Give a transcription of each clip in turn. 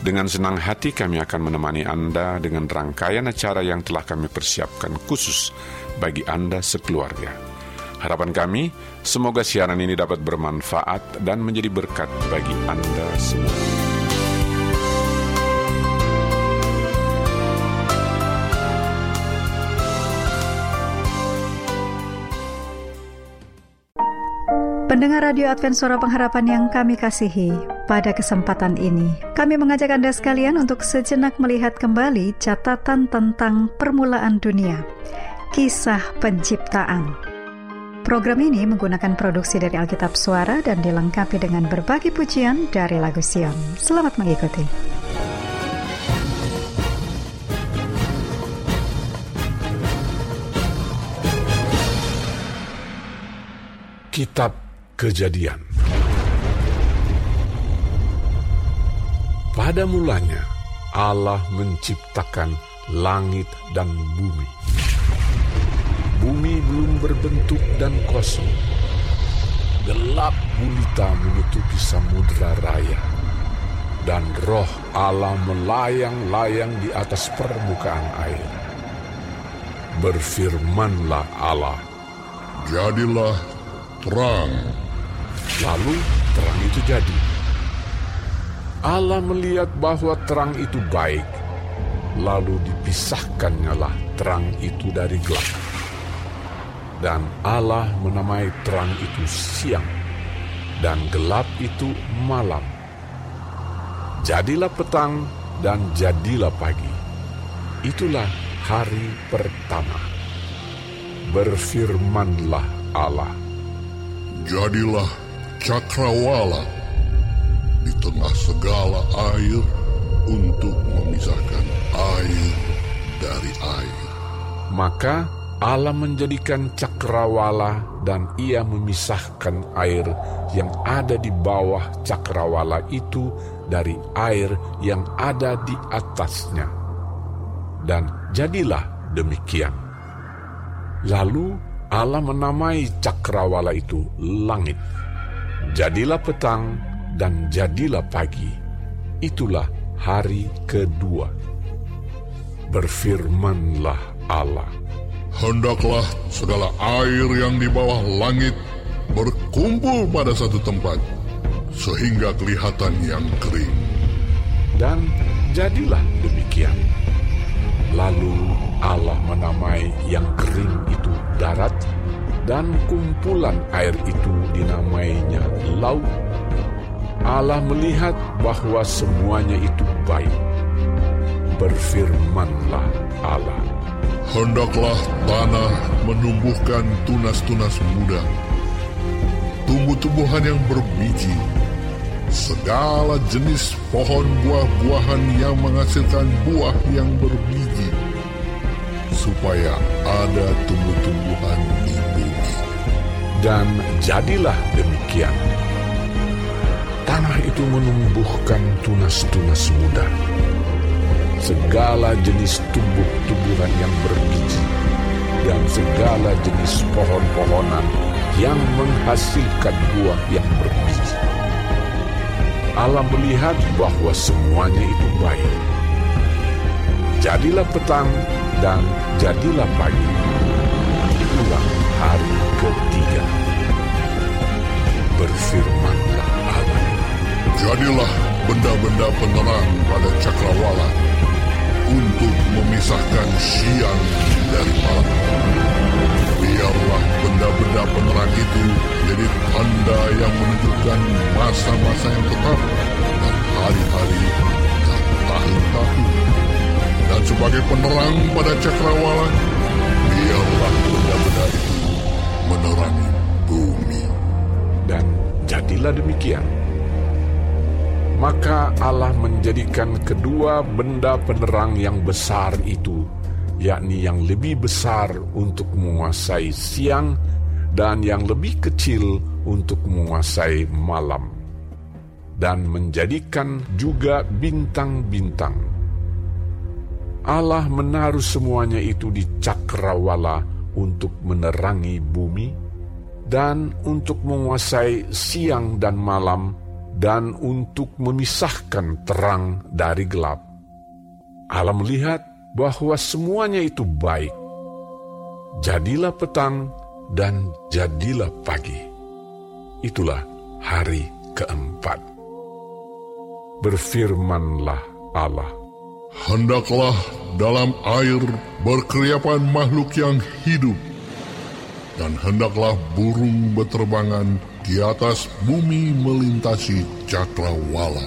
Dengan senang hati kami akan menemani Anda dengan rangkaian acara yang telah kami persiapkan khusus bagi Anda sekeluarga. Harapan kami, semoga siaran ini dapat bermanfaat dan menjadi berkat bagi Anda semua. Pendengar Radio Advent Suara Pengharapan yang kami kasihi, pada kesempatan ini kami mengajak Anda sekalian untuk sejenak melihat kembali catatan tentang permulaan dunia, kisah penciptaan. Program ini menggunakan produksi dari Alkitab Suara dan dilengkapi dengan berbagai pujian dari lagu Sion. Selamat mengikuti. Kitab Kejadian Pada mulanya Allah menciptakan langit dan bumi. Bumi belum berbentuk dan kosong. Gelap gulita menutupi samudra raya. Dan roh Allah melayang-layang di atas permukaan air. Berfirmanlah Allah, Jadilah terang. Lalu terang itu jadi. Allah melihat bahwa terang itu baik, lalu dipisahkannyalah terang itu dari gelap. Dan Allah menamai terang itu siang, dan gelap itu malam. Jadilah petang dan jadilah pagi. Itulah hari pertama. Berfirmanlah Allah. Jadilah cakrawala di tengah segala air untuk memisahkan air dari air. Maka Allah menjadikan cakrawala dan ia memisahkan air yang ada di bawah cakrawala itu dari air yang ada di atasnya. Dan jadilah demikian. Lalu Allah menamai cakrawala itu langit. Jadilah petang dan jadilah pagi. Itulah hari kedua. Berfirmanlah Allah. Hendaklah segala air yang di bawah langit berkumpul pada satu tempat, sehingga kelihatan yang kering. Dan jadilah demikian. Lalu Allah menamai yang kering itu darat, dan kumpulan air itu dinamainya laut. Allah melihat bahwa semuanya itu baik. Berfirmanlah Allah. Hendaklah tanah menumbuhkan tunas-tunas muda, tumbuh-tumbuhan yang berbiji, segala jenis pohon buah-buahan yang menghasilkan buah yang berbiji, supaya ada tumbuh-tumbuhan di bumi. Dan jadilah demikian. Itu menumbuhkan tunas-tunas muda. Segala jenis tumbuh-tumbuhan yang berbiji dan segala jenis pohon-pohonan yang menghasilkan buah yang berbiji. Allah melihat bahwa semuanya itu baik. Jadilah petang dan jadilah pagi. Itulah hari ketiga. Berfirmanlah Allah. Jadilah benda-benda penerang pada cakrawala untuk memisahkan siang dari malam. Biarlah benda-benda penerang itu jadi tanda yang menunjukkan masa-masa yang tetap dan hari-hari dan tahun-tahun. Dan sebagai penerang pada cakrawala, biarlah benda-benda itu menerangi bumi. Dan jadilah demikian. Maka Allah menjadikan kedua benda penerang yang besar itu, yakni yang lebih besar untuk menguasai siang dan yang lebih kecil untuk menguasai malam, dan menjadikan juga bintang-bintang. Allah menaruh semuanya itu di cakrawala untuk menerangi bumi dan untuk menguasai siang dan malam dan untuk memisahkan terang dari gelap. Allah melihat bahwa semuanya itu baik. Jadilah petang dan jadilah pagi. Itulah hari keempat. Berfirmanlah Allah. Hendaklah dalam air berkeriapan makhluk yang hidup, dan hendaklah burung beterbangan di atas bumi melintasi cakrawala.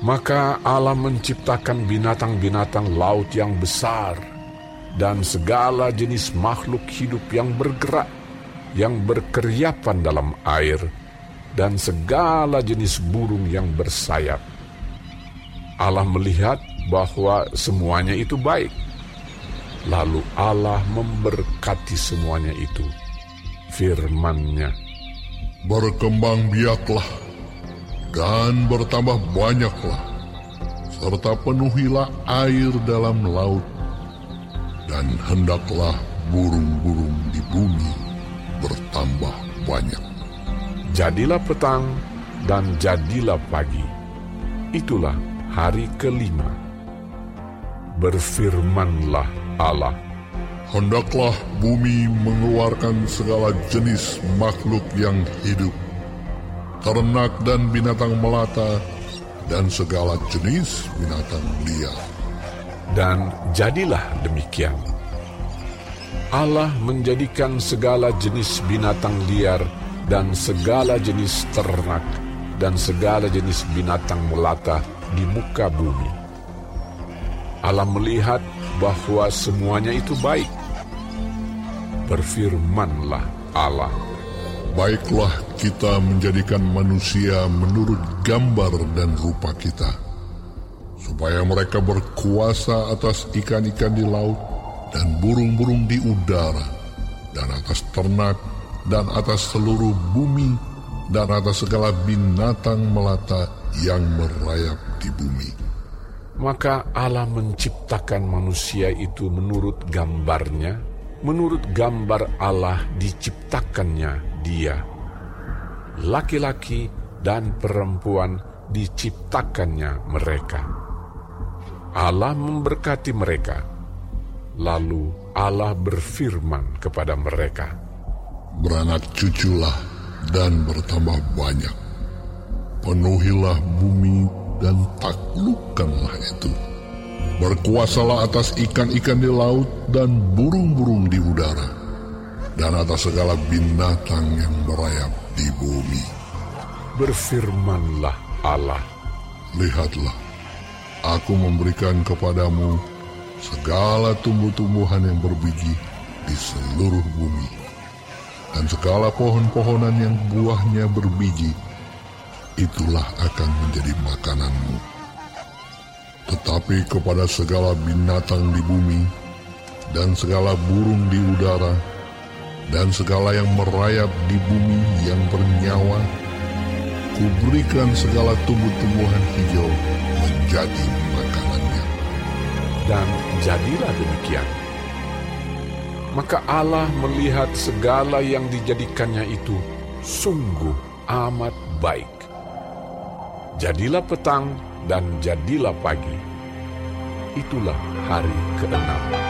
Maka Allah menciptakan binatang-binatang laut yang besar dan segala jenis makhluk hidup yang bergerak, yang berkeriapan dalam air, dan segala jenis burung yang bersayap. Allah melihat bahwa semuanya itu baik. Lalu Allah memberkati semuanya itu. Firman-Nya, Berkembang biaklah dan bertambah banyaklah, serta penuhilah air dalam laut, dan hendaklah burung-burung di bumi bertambah banyak. Jadilah petang dan jadilah pagi. Itulah hari kelima. Berfirmanlah Allah, Hendaklah bumi mengeluarkan segala jenis makhluk yang hidup, ternak dan binatang melata, dan segala jenis binatang liar. dan jadilah demikian. Allah menjadikan segala jenis binatang liar dan segala jenis ternak dan segala jenis binatang melata di muka bumi. Allah melihat bahwa semuanya itu baik. Berfirmanlah Allah, Baiklah kita menjadikan manusia menurut gambar dan rupa kita, supaya mereka berkuasa atas ikan-ikan di laut dan burung-burung di udara, dan atas ternak, dan atas seluruh bumi, dan atas segala binatang melata yang merayap di bumi. Maka Allah menciptakan manusia itu menurut gambarnya, menurut gambar Allah diciptakannya dia. Laki-laki dan perempuan diciptakannya mereka. Allah memberkati mereka. Lalu Allah berfirman kepada mereka, Beranak cuculah dan bertambah banyak. Penuhilah bumi dan taklukkanlah itu. Berkuasalah atas ikan-ikan di laut dan burung-burung di udara, dan atas segala binatang yang merayap di bumi. berfirmanlah Allah, Lihatlah, aku memberikan kepadamu segala tumbuh-tumbuhan yang berbiji di seluruh bumi, dan segala pohon-pohonan yang buahnya berbiji, itulah akan menjadi makananmu. Tetapi kepada segala binatang di bumi, dan segala burung di udara, dan segala yang merayap di bumi yang bernyawa, kuberikan segala tumbuh-tumbuhan hijau menjadi makanannya. dan jadilah demikian. Maka Allah melihat segala yang dijadikannya itu sungguh amat baik. Jadilah petang dan jadilah pagi. Itulah hari keenam.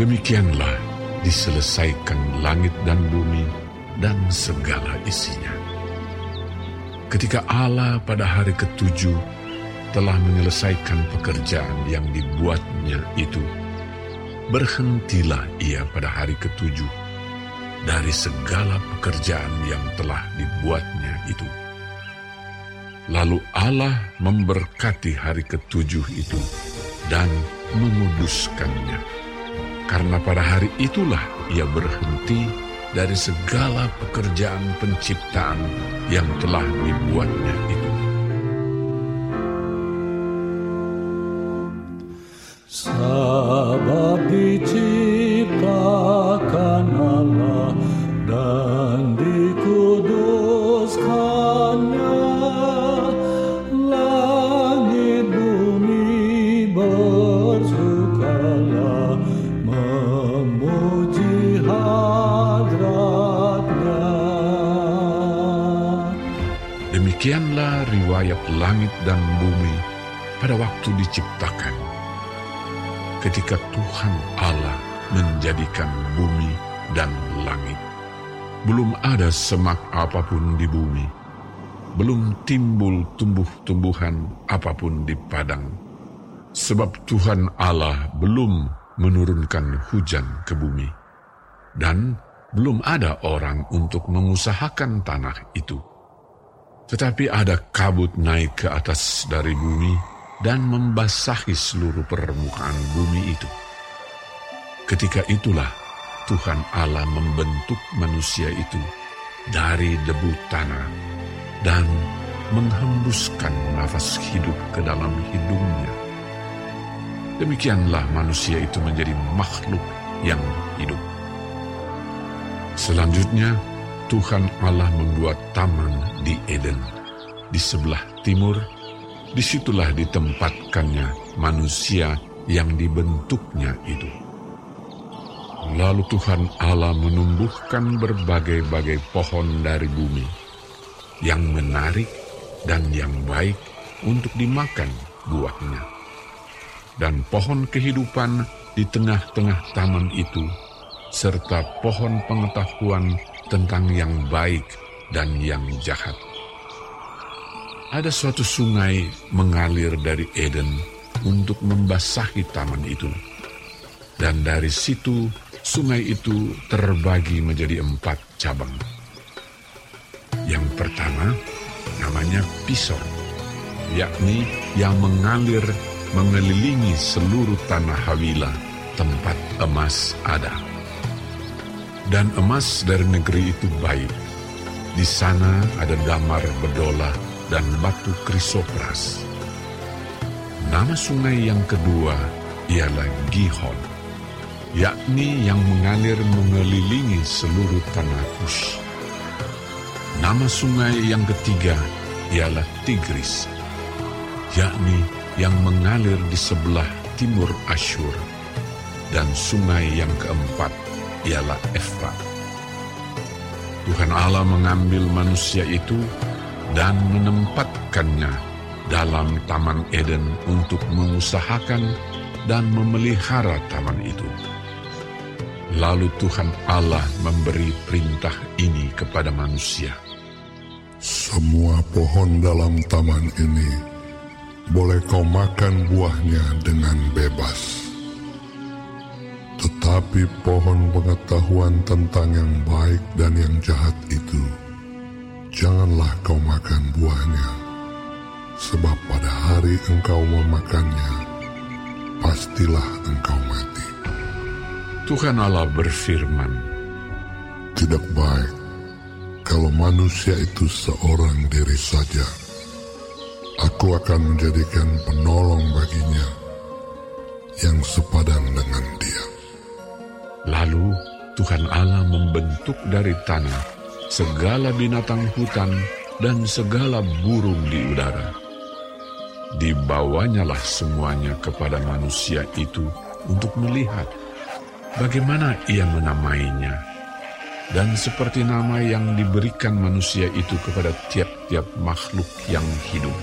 Demikianlah diselesaikan langit dan bumi dan segala isinya. Ketika Allah pada hari ketujuh telah menyelesaikan pekerjaan yang dibuatnya itu, berhentilah ia pada hari ketujuh dari segala pekerjaan yang telah dibuatnya itu. Lalu Allah memberkati hari ketujuh itu dan menguduskannya. Karena pada hari itulah ia berhenti dari segala pekerjaan penciptaan yang telah dibuatnya itu. Sabab Riwayat langit dan bumi pada waktu diciptakan. Ketika Tuhan Allah menjadikan bumi dan langit. Belum ada semak apa pun di bumi. Belum timbul tumbuh-tumbuhan apa pun di padang. Sebab Tuhan Allah belum menurunkan hujan ke bumi. Dan belum ada orang untuk mengusahakan tanah itu. Tetapi ada kabut naik ke atas dari bumi dan membasahi seluruh permukaan bumi itu. Ketika itulah Tuhan Allah membentuk manusia itu dari debu tanah dan menghembuskan nafas hidup ke dalam hidungnya. Demikianlah manusia itu menjadi makhluk yang hidup. Selanjutnya, Tuhan Allah membuat taman di Eden, di sebelah timur, di situlah ditempatkannya manusia yang dibentuknya itu. Lalu Tuhan Allah menumbuhkan berbagai-bagai pohon dari bumi, yang menarik dan yang baik untuk dimakan buahnya. Dan pohon kehidupan di tengah-tengah taman itu, serta pohon pengetahuan tentang yang baik dan yang jahat. Ada suatu sungai mengalir dari Eden untuk membasahi taman itu. Dan dari situ sungai itu terbagi menjadi empat cabang. Yang pertama namanya Pisor, yakni yang mengalir mengelilingi seluruh tanah Hawila, tempat emas ada. Dan emas dari negeri itu baik. Di sana ada damar bedola dan batu krisopras. Nama sungai yang kedua ialah Gihon, yakni yang mengalir mengelilingi seluruh tanah Kush. Nama sungai yang ketiga ialah Tigris, yakni yang mengalir di sebelah timur Asyur. Dan sungai yang keempat ialah Efrat. Tuhan Allah mengambil manusia itu dan menempatkannya dalam Taman Eden untuk mengusahakan dan memelihara taman itu. Lalu Tuhan Allah memberi perintah ini kepada manusia. Semua pohon dalam taman ini boleh kau makan buahnya dengan bebas. Tetapi pohon pengetahuan tentang yang baik dan yang jahat itu, janganlah kau makan buahnya, sebab pada hari engkau memakannya, pastilah engkau mati. Tuhan Allah berfirman, Tidak baik kalau manusia itu seorang diri saja. Aku akan menjadikan penolong baginya yang sepadan dengan dia. Lalu Tuhan Allah membentuk dari tanah segala binatang hutan dan segala burung di udara. Dibawanyalah semuanya kepada manusia itu untuk melihat bagaimana ia menamainya. Dan seperti nama yang diberikan manusia itu kepada tiap-tiap makhluk yang hidup.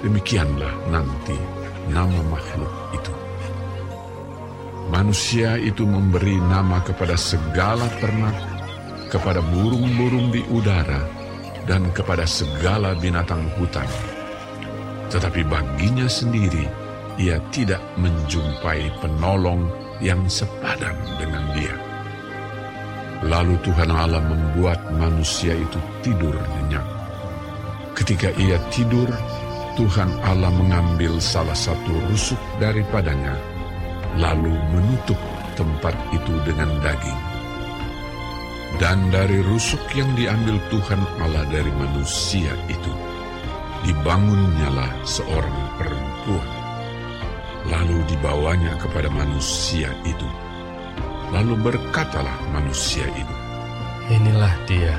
Demikianlah nanti nama makhluk itu. Manusia itu memberi nama kepada segala ternak, kepada burung-burung di udara, dan kepada segala binatang hutan. Tetapi baginya sendiri, ia tidak menjumpai penolong yang sepadan dengan dia. Lalu Tuhan Allah membuat manusia itu tidur nyenyak. Ketika ia tidur, Tuhan Allah mengambil salah satu rusuk daripadanya, lalu menutup tempat itu dengan daging. Dan dari rusuk yang diambil Tuhan Allah dari manusia itu, dibangunnyalah seorang perempuan. Lalu dibawanya kepada manusia itu. Lalu berkatalah manusia itu, Inilah dia,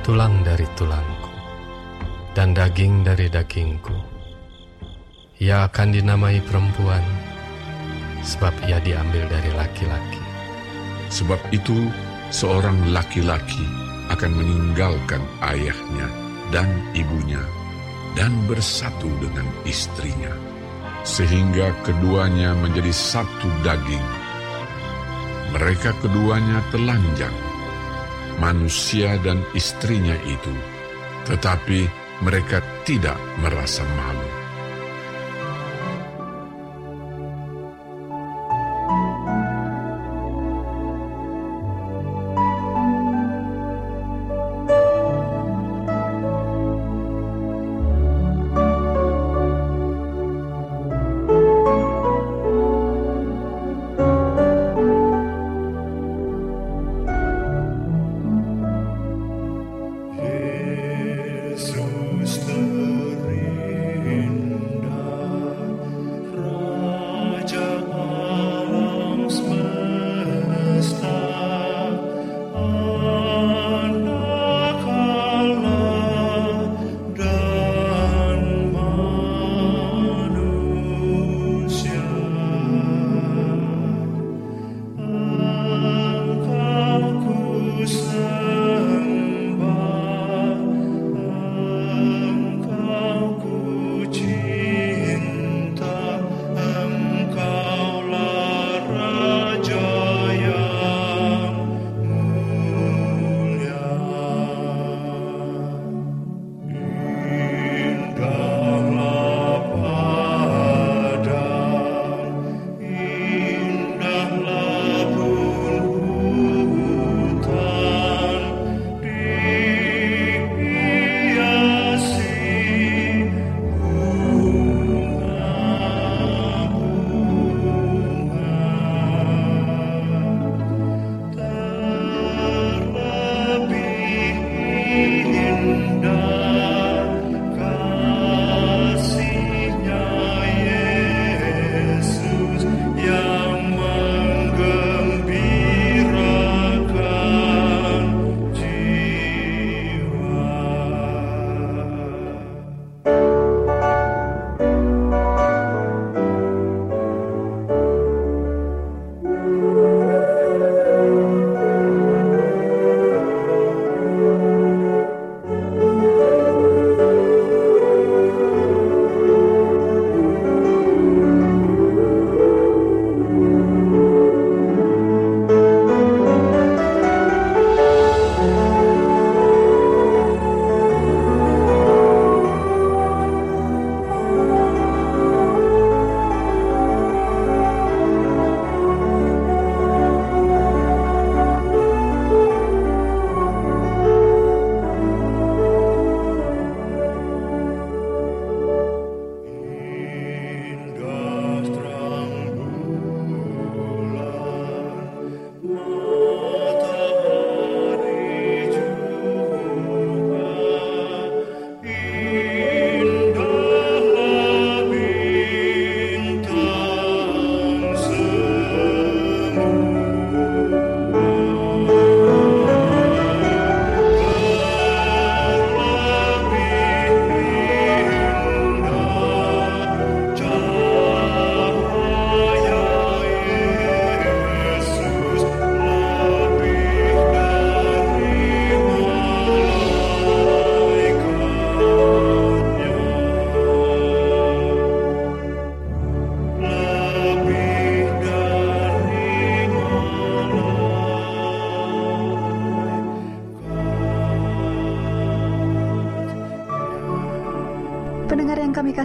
tulang dari tulangku, dan daging dari dagingku. Ia akan dinamai perempuan, sebab ia diambil dari laki-laki. Sebab itu seorang laki-laki akan meninggalkan ayahnya dan ibunya dan bersatu dengan istrinya. Sehingga keduanya menjadi satu daging. Mereka keduanya telanjang, manusia dan istrinya itu, tetapi mereka tidak merasa malu.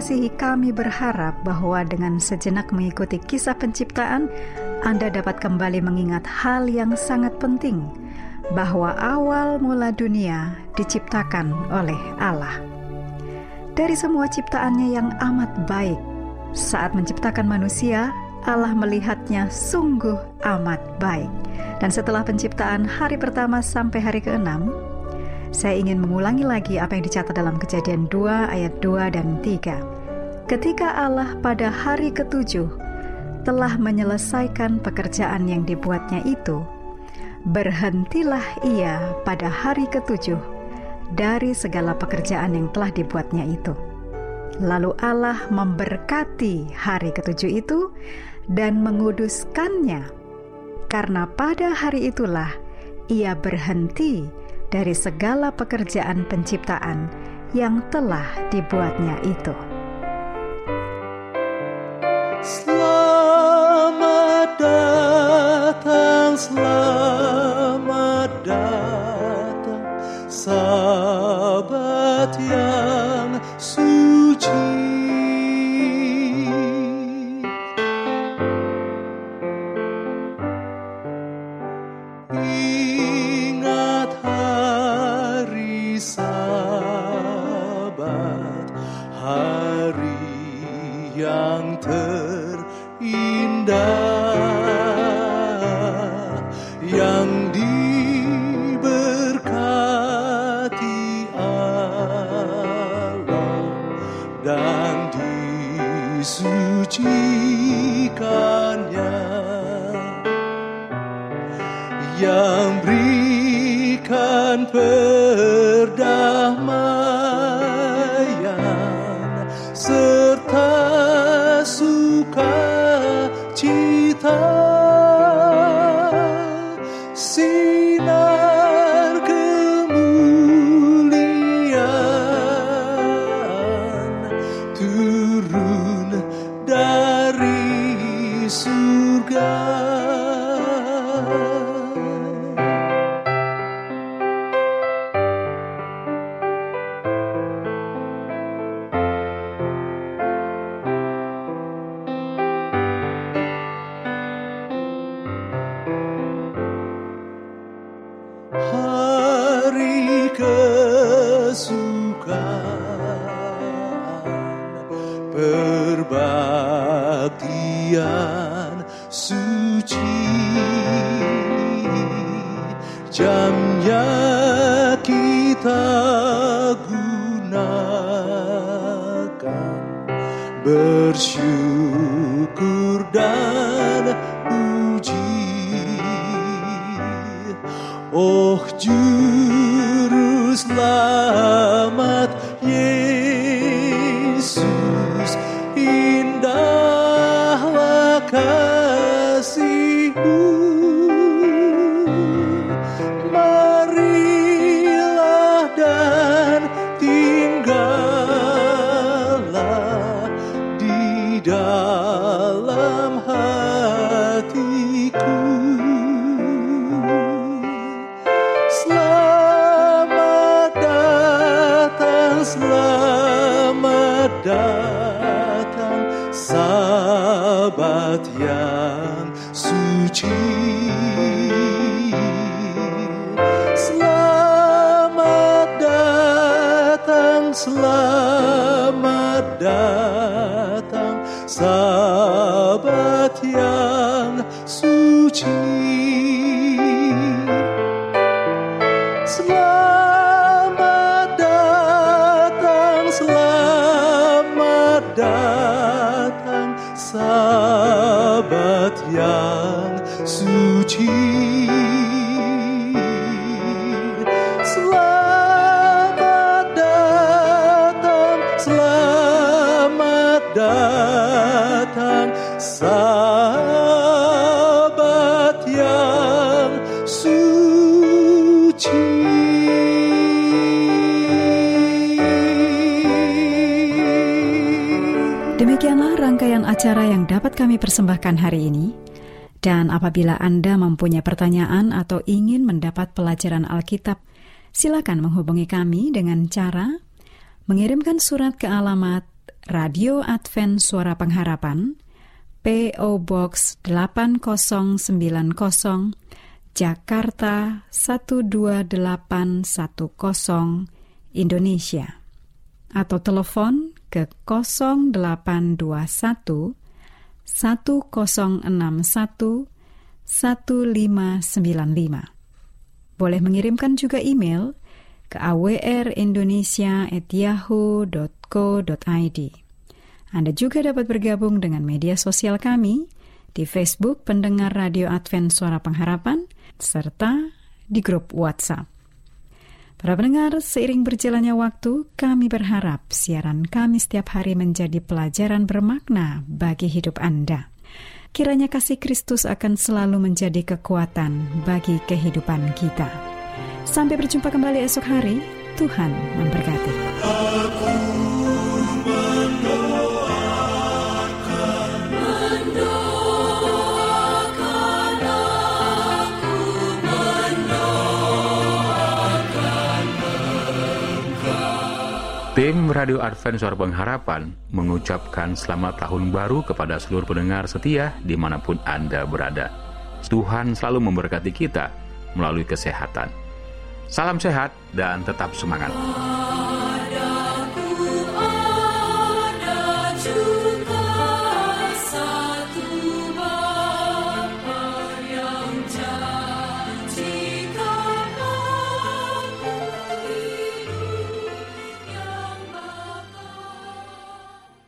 Kasihi, kami berharap bahwa dengan sejenak mengikuti kisah penciptaan, Anda dapat kembali mengingat hal yang sangat penting, bahwa awal mula dunia diciptakan oleh Allah. Dari semua ciptaannya yang amat baik, saat menciptakan manusia, Allah melihatnya sungguh amat baik. Dan setelah penciptaan hari pertama sampai hari keenam, saya ingin mengulangi lagi apa yang dicatat dalam kejadian 2 ayat 2 dan 3. Ketika Allah pada hari ketujuh telah menyelesaikan pekerjaan yang dibuatnya itu, berhentilah ia pada hari ketujuh dari segala pekerjaan yang telah dibuatnya itu. Lalu Allah memberkati hari ketujuh itu dan menguduskannya, karena pada hari itulah ia berhenti dari segala pekerjaan penciptaan yang telah dibuatnya itu. Selamat datang, selamat datang, sahabat yang suci. Ingat Guru. selama sahabat yang suci. Acara yang dapat kami persembahkan hari ini. Dan apabila Anda mempunyai pertanyaan atau ingin mendapat pelajaran Alkitab, silakan menghubungi kami dengan cara mengirimkan surat ke alamat Radio Advent Suara Pengharapan, PO Box 8090, Jakarta 12810, Indonesia. Atau telepon ke 0821 1061 1595. Boleh mengirimkan juga email ke awrindonesia@yahoo.co.id. Anda juga dapat bergabung dengan media sosial kami di Facebook Pendengar Radio Advent Suara Pengharapan serta di grup WhatsApp. Para pendengar, seiring berjalannya waktu, kami berharap siaran kami setiap hari menjadi pelajaran bermakna bagi hidup Anda. Kiranya kasih Kristus akan selalu menjadi kekuatan bagi kehidupan kita. Sampai berjumpa kembali esok hari. Tuhan memberkati. Aku Tim Radio Advent Suara Pengharapan mengucapkan selamat tahun baru kepada seluruh pendengar setia di mana pun Anda berada. Tuhan selalu memberkati kita melalui kesehatan. Salam sehat dan tetap semangat.